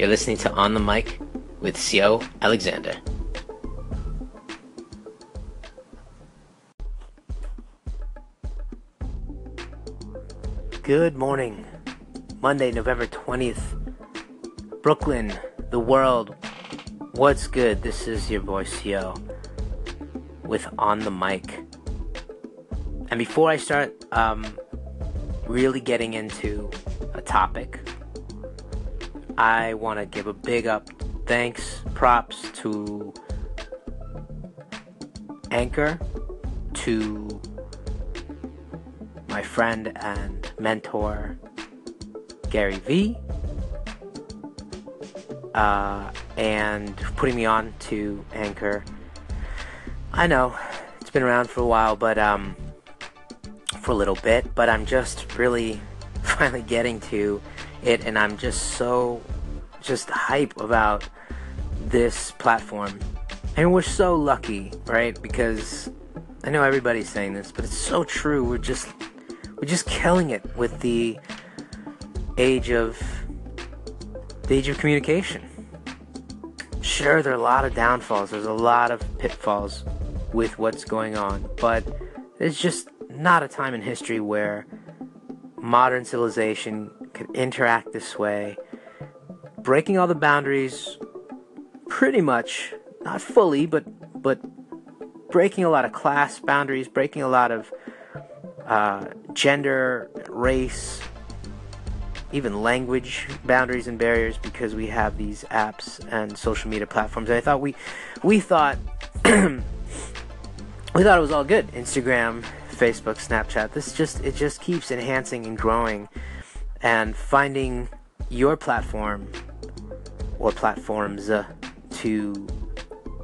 You're listening to On the Mic with Sio Alexander. Good morning. Monday, November 20th. Brooklyn, the world. What's good? This is your boy Sio with On the Mic. And before I start um, really getting into a topic, I want to give a big up thanks, props to Anchor, to my friend and mentor Gary Vee, uh, and putting me on to Anchor. I know it's been around for a while, but um, for a little bit, but I'm just really finally getting to it, and I'm just so just hype about this platform. And we're so lucky, right? Because I know everybody's saying this, but it's so true. We're just we're just killing it with the age of the age of communication. Sure, there are a lot of downfalls. There's a lot of pitfalls with what's going on, but there's just not a time in history where modern civilization could interact this way, breaking all the boundaries pretty much, not fully, but but breaking a lot of class boundaries, breaking a lot of uh, gender, race, even language boundaries and barriers because we have these apps and social media platforms. And I thought we we thought we thought it was all good. Instagram, Facebook, Snapchat. This just it just keeps enhancing and growing and finding your platform or platforms uh, to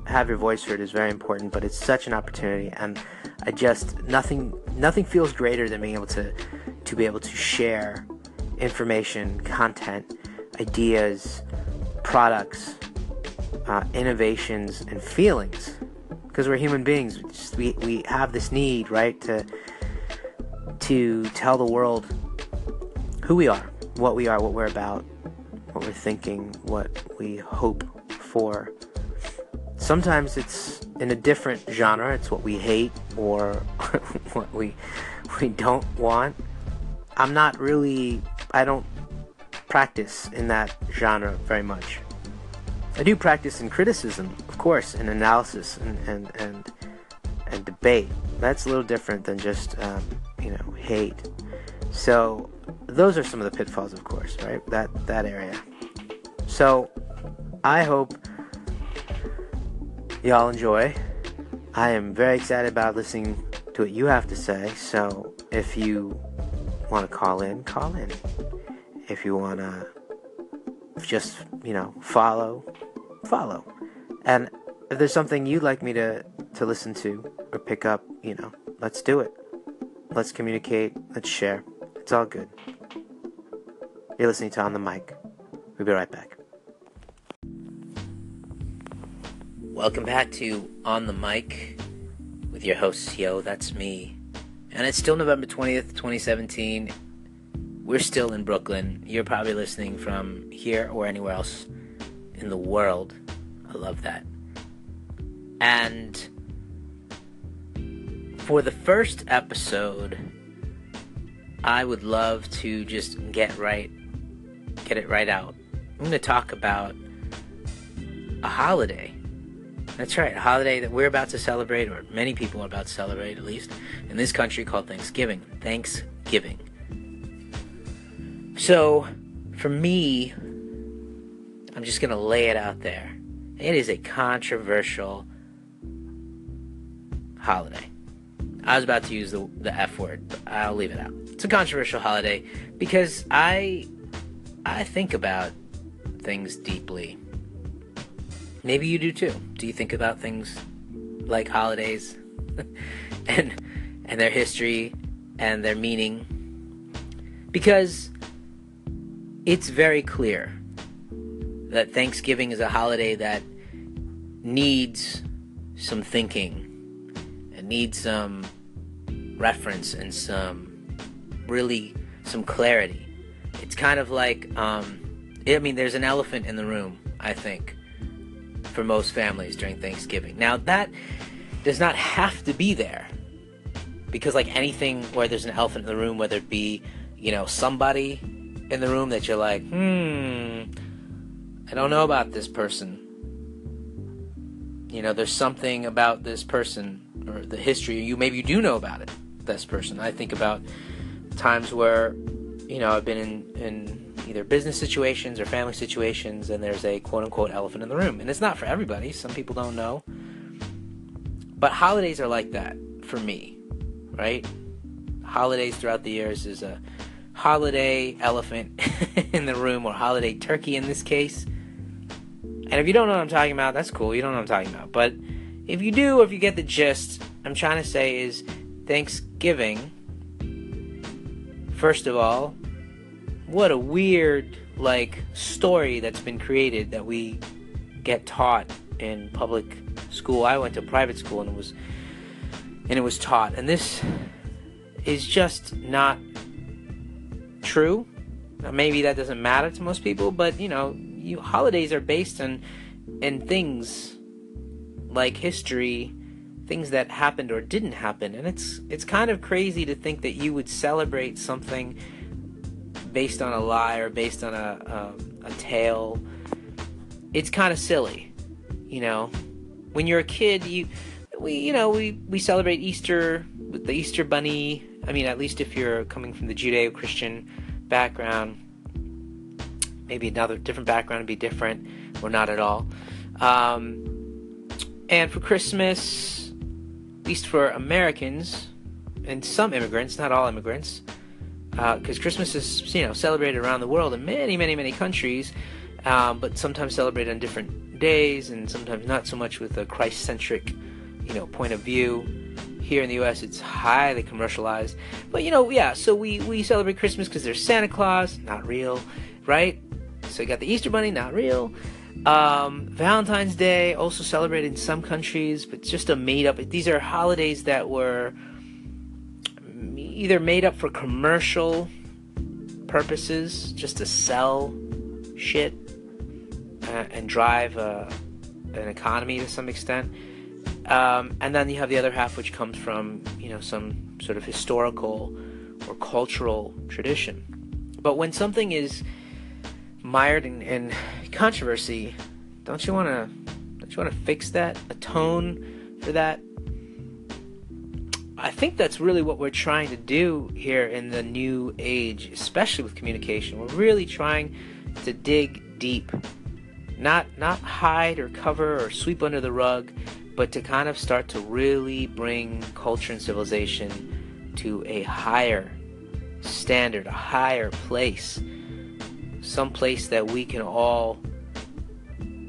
have your voice heard is very important, but it's such an opportunity and I just nothing nothing feels greater than being able to to be able to share information, content, ideas, products, uh, innovations, and feelings. Because we're human beings, we, just, we we have this need, right, to to tell the world who we are, what we are, what we're about, what we're thinking, what we hope for. Sometimes it's in a different genre. It's what we hate or what we we don't want. I'm not really I don't practice in that genre very much. I do practice in criticism, of course, and analysis and and and, and debate. That's a little different than just um, you know hate. So those are some of the pitfalls, of course, right? That that area. So I hope y'all enjoy. I am very excited about listening to what you have to say. So if you want to call in, call in. If you want to just, you know, follow, follow. And if there's something you'd like me to, to listen to or pick up, you know, let's do it. Let's communicate. Let's share. It's all good. You're listening to On the Mic. We'll be right back. Welcome back to On the Mic with your host, Yo, that's me. And it's still November 20th, 2017. We're still in Brooklyn. You're probably listening from here or anywhere else in the world. I love that. And for the first episode, I would love to just get right get it right out. I'm going to talk about a holiday. That's right, a holiday that we're about to celebrate, or many people are about to celebrate, at least in this country, called Thanksgiving. Thanksgiving. So, for me, I'm just going to lay it out there. It is a controversial holiday. I was about to use the, the F word, but I'll leave it out. It's a controversial holiday because I I think about things deeply. Maybe you do too. Do you think about things like holidays and and their history and their meaning? Because it's very clear that Thanksgiving is a holiday that needs some thinking and needs some reference and some really some clarity it's kind of like um, I mean, there's an elephant in the room, I think, for most families during Thanksgiving. Now, that does not have to be there. Because, like anything where there's an elephant in the room, whether it be, you know, somebody in the room that you're like, hmm, I don't know about this person. You know, there's something about this person or the history, you maybe you do know about it, this person. I think about times where, you know, I've been in, in either business situations or family situations, and there's a quote unquote elephant in the room. And it's not for everybody, some people don't know. But holidays are like that for me, right? Holidays throughout the years is a holiday elephant in the room, or holiday turkey in this case. And if you don't know what I'm talking about, that's cool. You don't know what I'm talking about. But if you do, if you get the gist, I'm trying to say is Thanksgiving. First of all, what a weird like story that's been created that we get taught in public school. I went to private school and it was and it was taught. And this is just not true. Maybe that doesn't matter to most people, but you know, you holidays are based on and things like history, things that happened or didn't happen, and it's it's kind of crazy to think that you would celebrate something based on a lie or based on a a, a tale. It's kind of silly, you know. When you're a kid, you we you know we we celebrate Easter with the Easter bunny. I mean, at least if you're coming from the Judeo-Christian background, maybe another different background would be different, or not at all. Um, and for Christmas, least for Americans and some immigrants, not all immigrants, because uh, Christmas is you know celebrated around the world in many, many, many countries, um, but sometimes celebrated on different days, and sometimes not so much with a Christ-centric, you know, point of view. Here in the U.S., it's highly commercialized, but you know, yeah. So we we celebrate Christmas because there's Santa Claus, not real, right? So you got the Easter Bunny, not real. Um, Valentine's Day, also celebrated in some countries, but just a made up. These are holidays that were either made up for commercial purposes, just to sell shit uh, and drive uh, an economy to some extent. Um, and then you have the other half, which comes from you know some sort of historical or cultural tradition. But when something is mired in, in controversy, don't you want to don't you want to fix that, atone for that? I think that's really what we're trying to do here in the new age, especially with communication. We're really trying to dig deep, not not hide or cover or sweep under the rug, but to kind of start to really bring culture and civilization to a higher standard, a higher place some place that we can all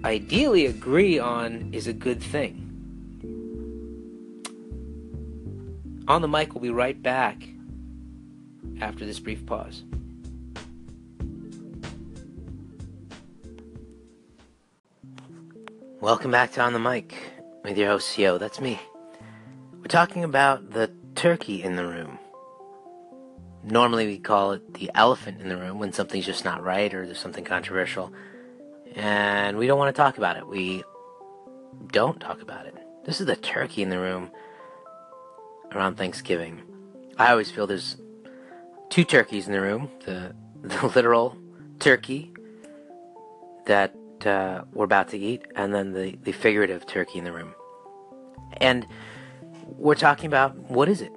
ideally agree on is a good thing. On the mic, we'll be right back after this brief pause. Welcome back to On the Mic with your host, Yo. That's me. We're talking about the turkey in the room. Normally, we call it the elephant in the room when something's just not right or there's something controversial. And we don't want to talk about it. We don't talk about it. This is the turkey in the room around Thanksgiving. I always feel there's two turkeys in the room the, the literal turkey that uh, we're about to eat, and then the, the figurative turkey in the room. And we're talking about what is it?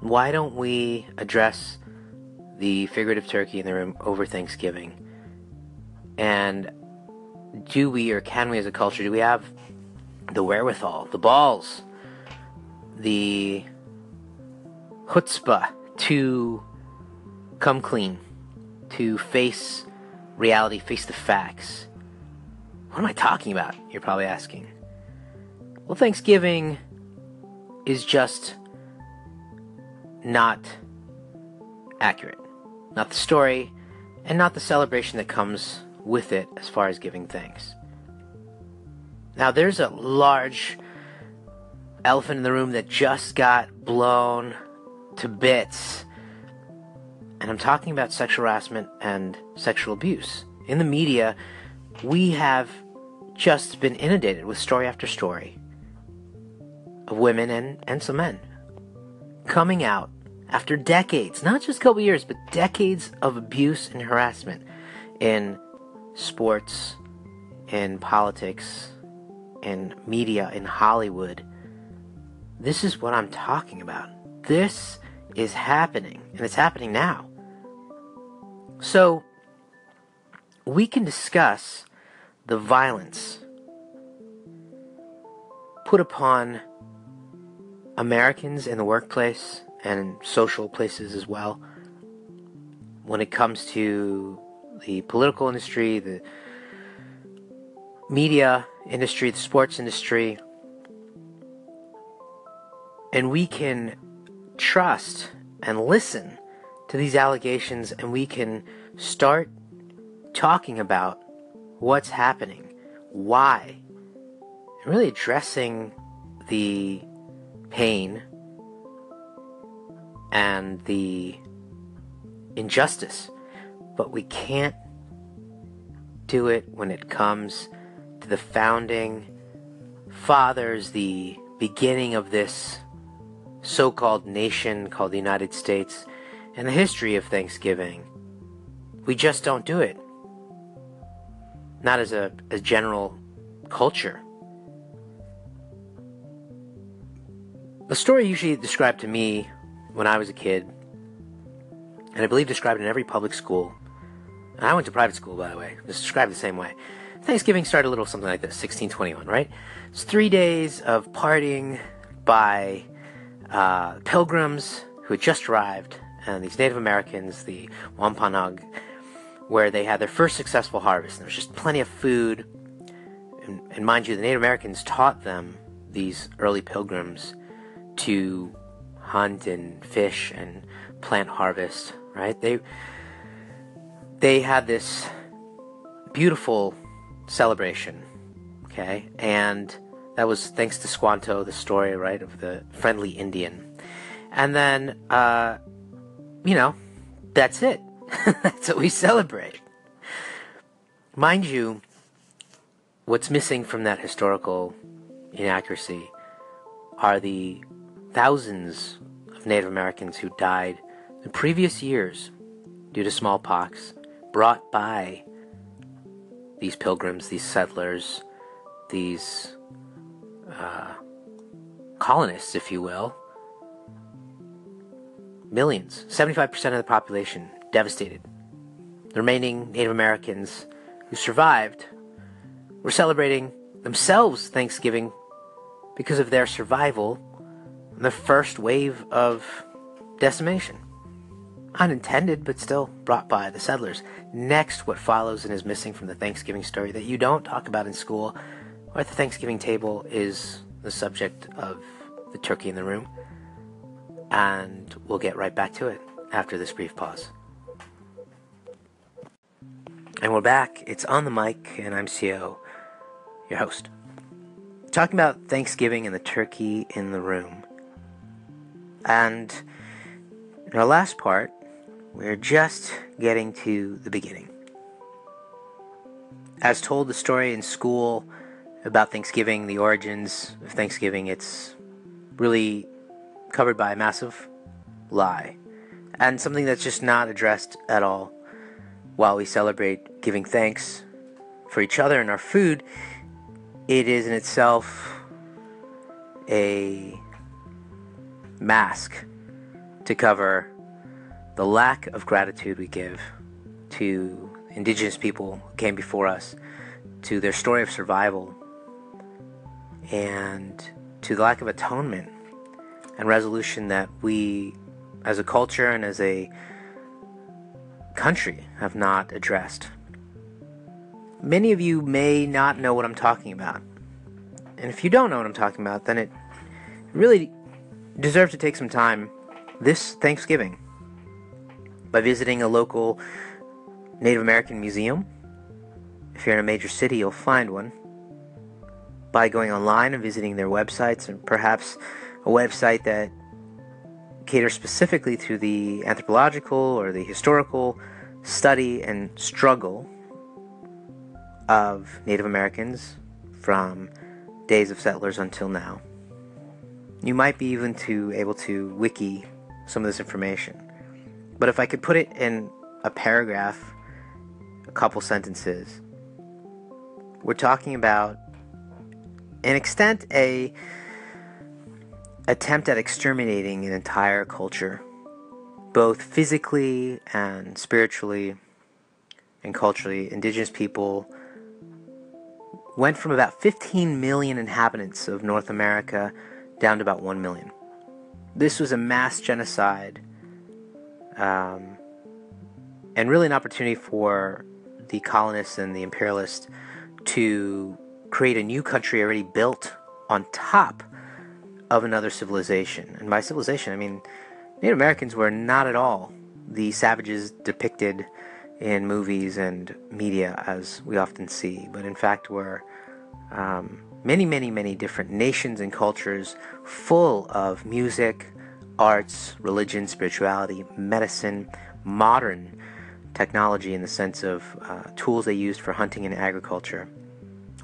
Why don't we address the figurative turkey in the room over Thanksgiving? And do we or can we as a culture, do we have the wherewithal, the balls, the chutzpah to come clean, to face reality, face the facts? What am I talking about? You're probably asking. Well, Thanksgiving is just not accurate. Not the story, and not the celebration that comes with it as far as giving thanks. Now, there's a large elephant in the room that just got blown to bits And I'm talking about sexual harassment and sexual abuse. In the media, we have just been inundated with story after story of women and, and some men coming out after decades, not just a couple years, but decades of abuse and harassment in sports, in politics, in media, in Hollywood. This is what I'm talking about. This is happening, and it's happening now. So, we can discuss the violence put upon Americans in the workplace and social places as well when it comes to the political industry, the media industry, the sports industry. And we can trust and listen to these allegations and we can start talking about what's happening, why, and really addressing the pain and the injustice. But we can't do it when it comes to the founding fathers, the beginning of this so called nation called the United States, and the history of Thanksgiving. We just don't do it. Not as a, a general culture. The story usually described to me when I was a kid, and I believe described in every public school. And I went to private school, by the way. It's described the same way. Thanksgiving started a little something like this 1621, right? It's three days of partying by uh, pilgrims who had just arrived, and these Native Americans, the Wampanoag, where they had their first successful harvest. And there was just plenty of food. And, and mind you, the Native Americans taught them, these early pilgrims, to hunt and fish and plant harvest, right? They they had this beautiful celebration, okay? And that was thanks to Squanto, the story, right, of the friendly Indian. And then uh you know, that's it. that's what we celebrate. Mind you, what's missing from that historical inaccuracy are the thousands of Native Americans who died in previous years due to smallpox brought by these pilgrims, these settlers, these uh, colonists, if you will. Millions, 75% of the population devastated. The remaining Native Americans who survived were celebrating themselves Thanksgiving because of their survival the first wave of decimation. Unintended, but still brought by the settlers. Next, what follows and is missing from the Thanksgiving story that you don't talk about in school or at the Thanksgiving table is the subject of the turkey in the room. And we'll get right back to it after this brief pause. And we're back. It's on the mic, and I'm CO, your host. Talking about Thanksgiving and the turkey in the room. And in our last part, we're just getting to the beginning. As told the story in school about Thanksgiving, the origins of Thanksgiving, it's really covered by a massive lie and something that's just not addressed at all while we celebrate giving thanks for each other and our food. It is in itself a mask to cover the lack of gratitude we give to indigenous people who came before us, to their story of survival, and to the lack of atonement and resolution that we, as a culture and as a country, have not addressed. Many of you may not know what I'm talking about. And if you don't know what I'm talking about, then it really deserve to take some time this Thanksgiving by visiting a local Native American museum. If you're in a major city, you'll find one. By going online and visiting their websites, and perhaps a website that caters specifically to the anthropological or the historical study and struggle of Native Americans from days of settlers until now. You might be even to able to wiki some of this information. But if I could put it in a paragraph, a couple sentences, we're talking about an extent a attempt at exterminating an entire culture, both physically and spiritually and culturally. Indigenous people went from about 15 million inhabitants of North America down to about 1 million. This was a mass genocide um, and really an opportunity for the colonists and the imperialists to create a new country already built on top of another civilization. And by civilization, I mean Native Americans were not at all the savages depicted in movies and media as we often see, but in fact were um, many, many, many different nations and cultures full of music, arts, religion, spirituality, medicine, modern technology in the sense of uh, tools they used for hunting and agriculture,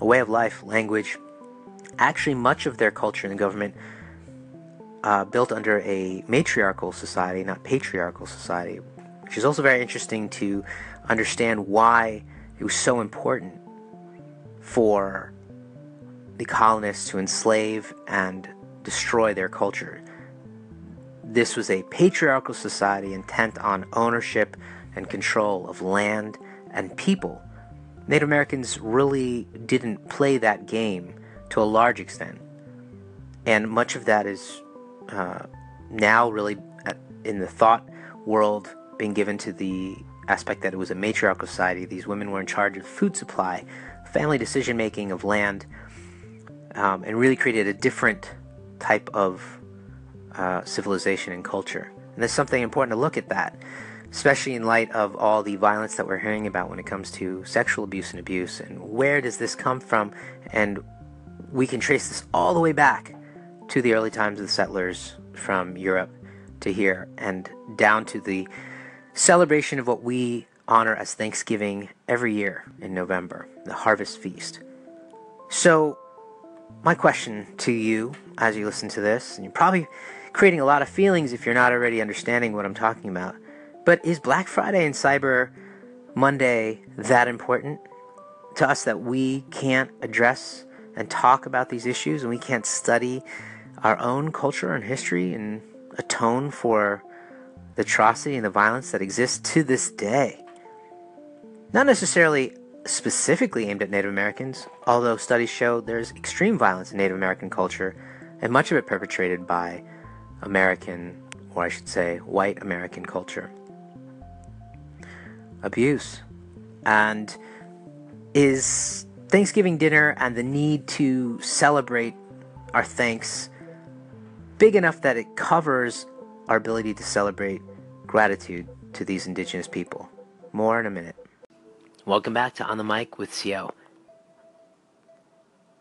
a way of life, language. Actually, much of their culture and government uh, built under a matriarchal society, not patriarchal society, which is also very interesting to understand why it was so important for the colonists to enslave and destroy their culture. This was a patriarchal society intent on ownership and control of land and people. Native Americans really didn't play that game to a large extent. And much of that is uh, now really in the thought world being given to the aspect that it was a matriarchal society. These women were in charge of food supply, family decision making, of land, um, and really created a different type of uh, civilization and culture. And there's something important to look at that, especially in light of all the violence that we're hearing about when it comes to sexual abuse and abuse. And where does this come from? And we can trace this all the way back to the early times of the settlers from Europe to here and down to the celebration of what we honor as Thanksgiving every year in November, the harvest feast. So, my question to you as you listen to this, and you're probably creating a lot of feelings if you're not already understanding what I'm talking about, but is Black Friday and Cyber Monday that important to us that we can't address and talk about these issues and we can't study our own culture and history and atone for the atrocity and the violence that exists to this day? Not necessarily specifically aimed at Native Americans, although studies show there's extreme violence in Native American culture, and much of it perpetrated by American, or I should say, white American culture. Abuse. And is Thanksgiving dinner and the need to celebrate our thanks big enough that it covers our ability to celebrate gratitude to these indigenous people? More in a minute. Welcome back to On the Mic with CO.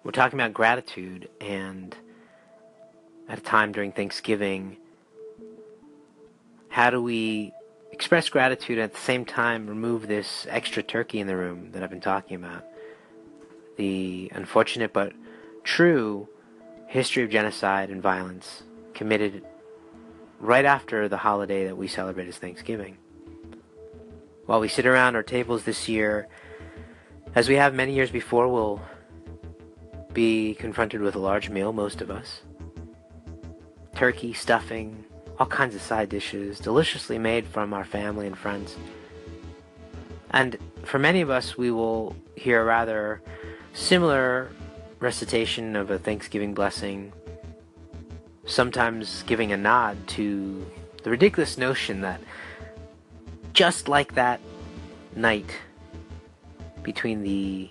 We're talking about gratitude, and at a time during Thanksgiving, how do we express gratitude and at the same time remove this extra turkey in the room that I've been talking about? The unfortunate but true history of genocide and violence committed right after the holiday that we celebrate as Thanksgiving. While we sit around our tables this year, as we have many years before, we'll be confronted with a large meal, most of us. Turkey, stuffing, all kinds of side dishes, deliciously made from our family and friends. And for many of us, we will hear a rather similar recitation of a Thanksgiving blessing, sometimes giving a nod to the ridiculous notion that just like that night between the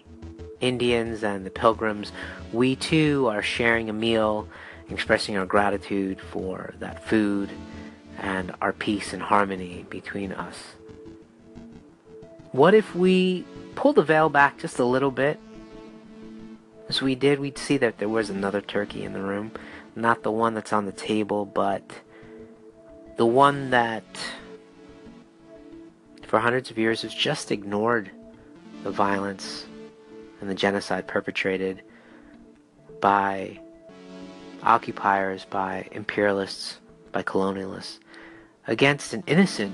Indians and the Pilgrims, we too are sharing a meal, expressing our gratitude for that food and our peace and harmony between us. What if we pull the veil back just a little bit? As we did, we'd see that there was another turkey in the room. Not the one that's on the table, but the one that for hundreds of years has just ignored the violence and the genocide perpetrated by occupiers, by imperialists, by colonialists against an innocent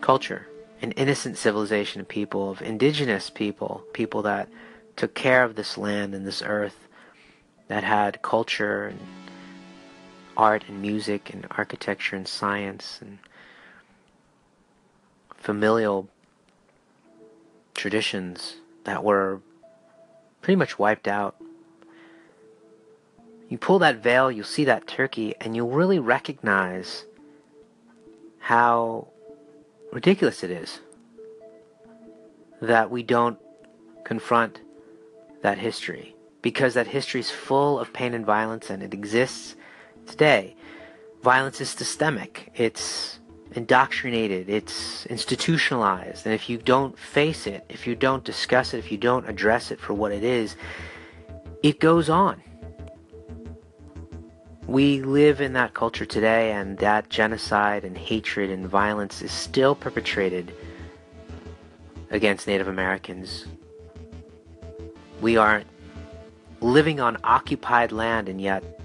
culture, an innocent civilization of people, of indigenous people, people that took care of this land and this earth, that had culture and art and music and architecture and science and familial traditions that were pretty much wiped out. You pull that veil, you'll see that turkey, and you'll really recognize how ridiculous it is that we don't confront that history because that history is full of pain and violence and it exists today. Violence is systemic. It's indoctrinated. It's institutionalized. And if you don't face it, if you don't discuss it, if you don't address it for what it is, it goes on. We live in that culture today, and that genocide and hatred and violence is still perpetrated against Native Americans. We are living on occupied land, and yet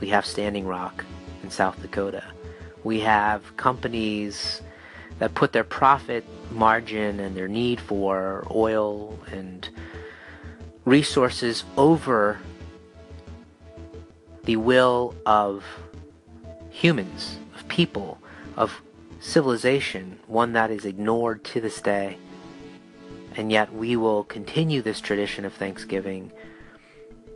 we have Standing Rock in South Dakota. We have companies that put their profit margin and their need for oil and resources over the will of humans, of people, of civilization, one that is ignored to this day. And yet we will continue this tradition of Thanksgiving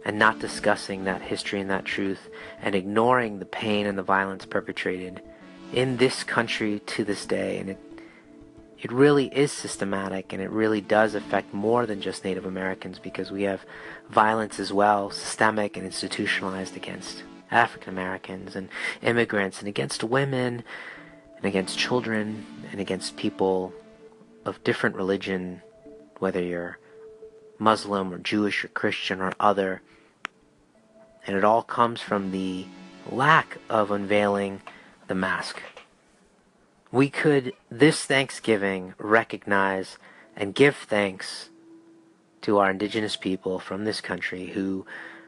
and not discussing that history and that truth and ignoring the pain and the violence perpetrated in this country to this day. And it, it really is systematic and it really does affect more than just Native Americans because we have violence as well, systemic and institutionalized against African Americans and immigrants and against women and against children and against people of different religion, whether you're Muslim or Jewish or Christian or other. And it all comes from the lack of unveiling the mask. We could, this Thanksgiving, recognize and give thanks to our indigenous people from this country who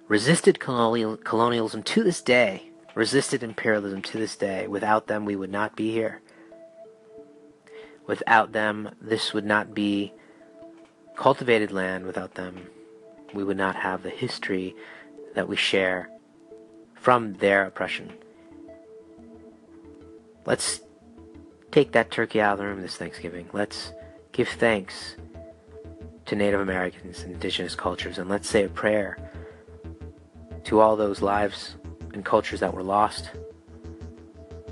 resisted colonial, colonialism to this day, resisted imperialism to this day. Without them, we would not be here. Without them, this would not be cultivated land. Without them, we would not have the history that we share from their oppression. Let's take that turkey out of the room this Thanksgiving. Let's give thanks to Native Americans and indigenous cultures, and let's say a prayer to all those lives and cultures that were lost,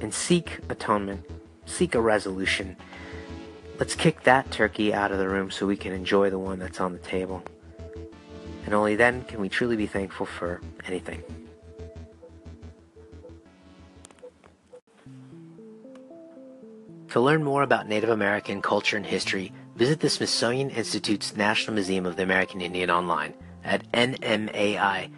and seek atonement, seek a resolution. Let's kick that turkey out of the room so we can enjoy the one that's on the table. And only then can we truly be thankful for anything. To learn more about Native American culture and history, visit the Smithsonian Institute's National Museum of the American Indian online at nmai.si.edu.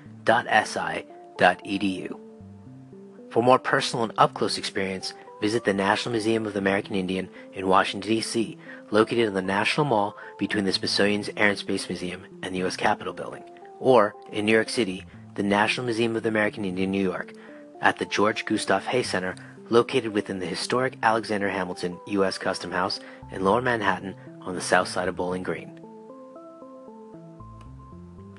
For more personal and up-close experience, visit the National Museum of the American Indian in Washington, D.C., located in the National Mall between the Smithsonian's Air and Space Museum and the U.S. Capitol Building, or in New York City, the National Museum of the American Indian, New York, at the George Gustav Heye Center, located within the historic Alexander Hamilton U.S. Custom House in Lower Manhattan on the south side of Bowling Green.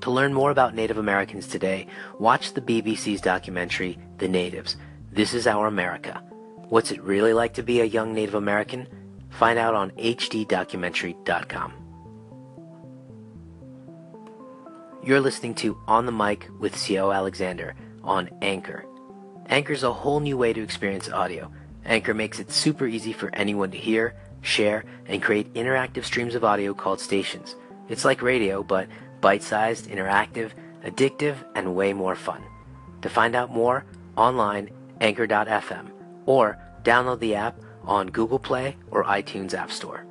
To learn more about Native Americans today, watch the BBC's documentary, The Natives This Is Our America. What's it really like to be a young Native American? Find out on hddocumentary.com. You're listening to On the Mic with C.O. Alexander on Anchor. Anchor's a whole new way to experience audio. Anchor makes it super easy for anyone to hear, share, and create interactive streams of audio called stations. It's like radio, but bite-sized, interactive, addictive, and way more fun. To find out more, online, anchor.fm, or download the app on Google Play or iTunes App Store.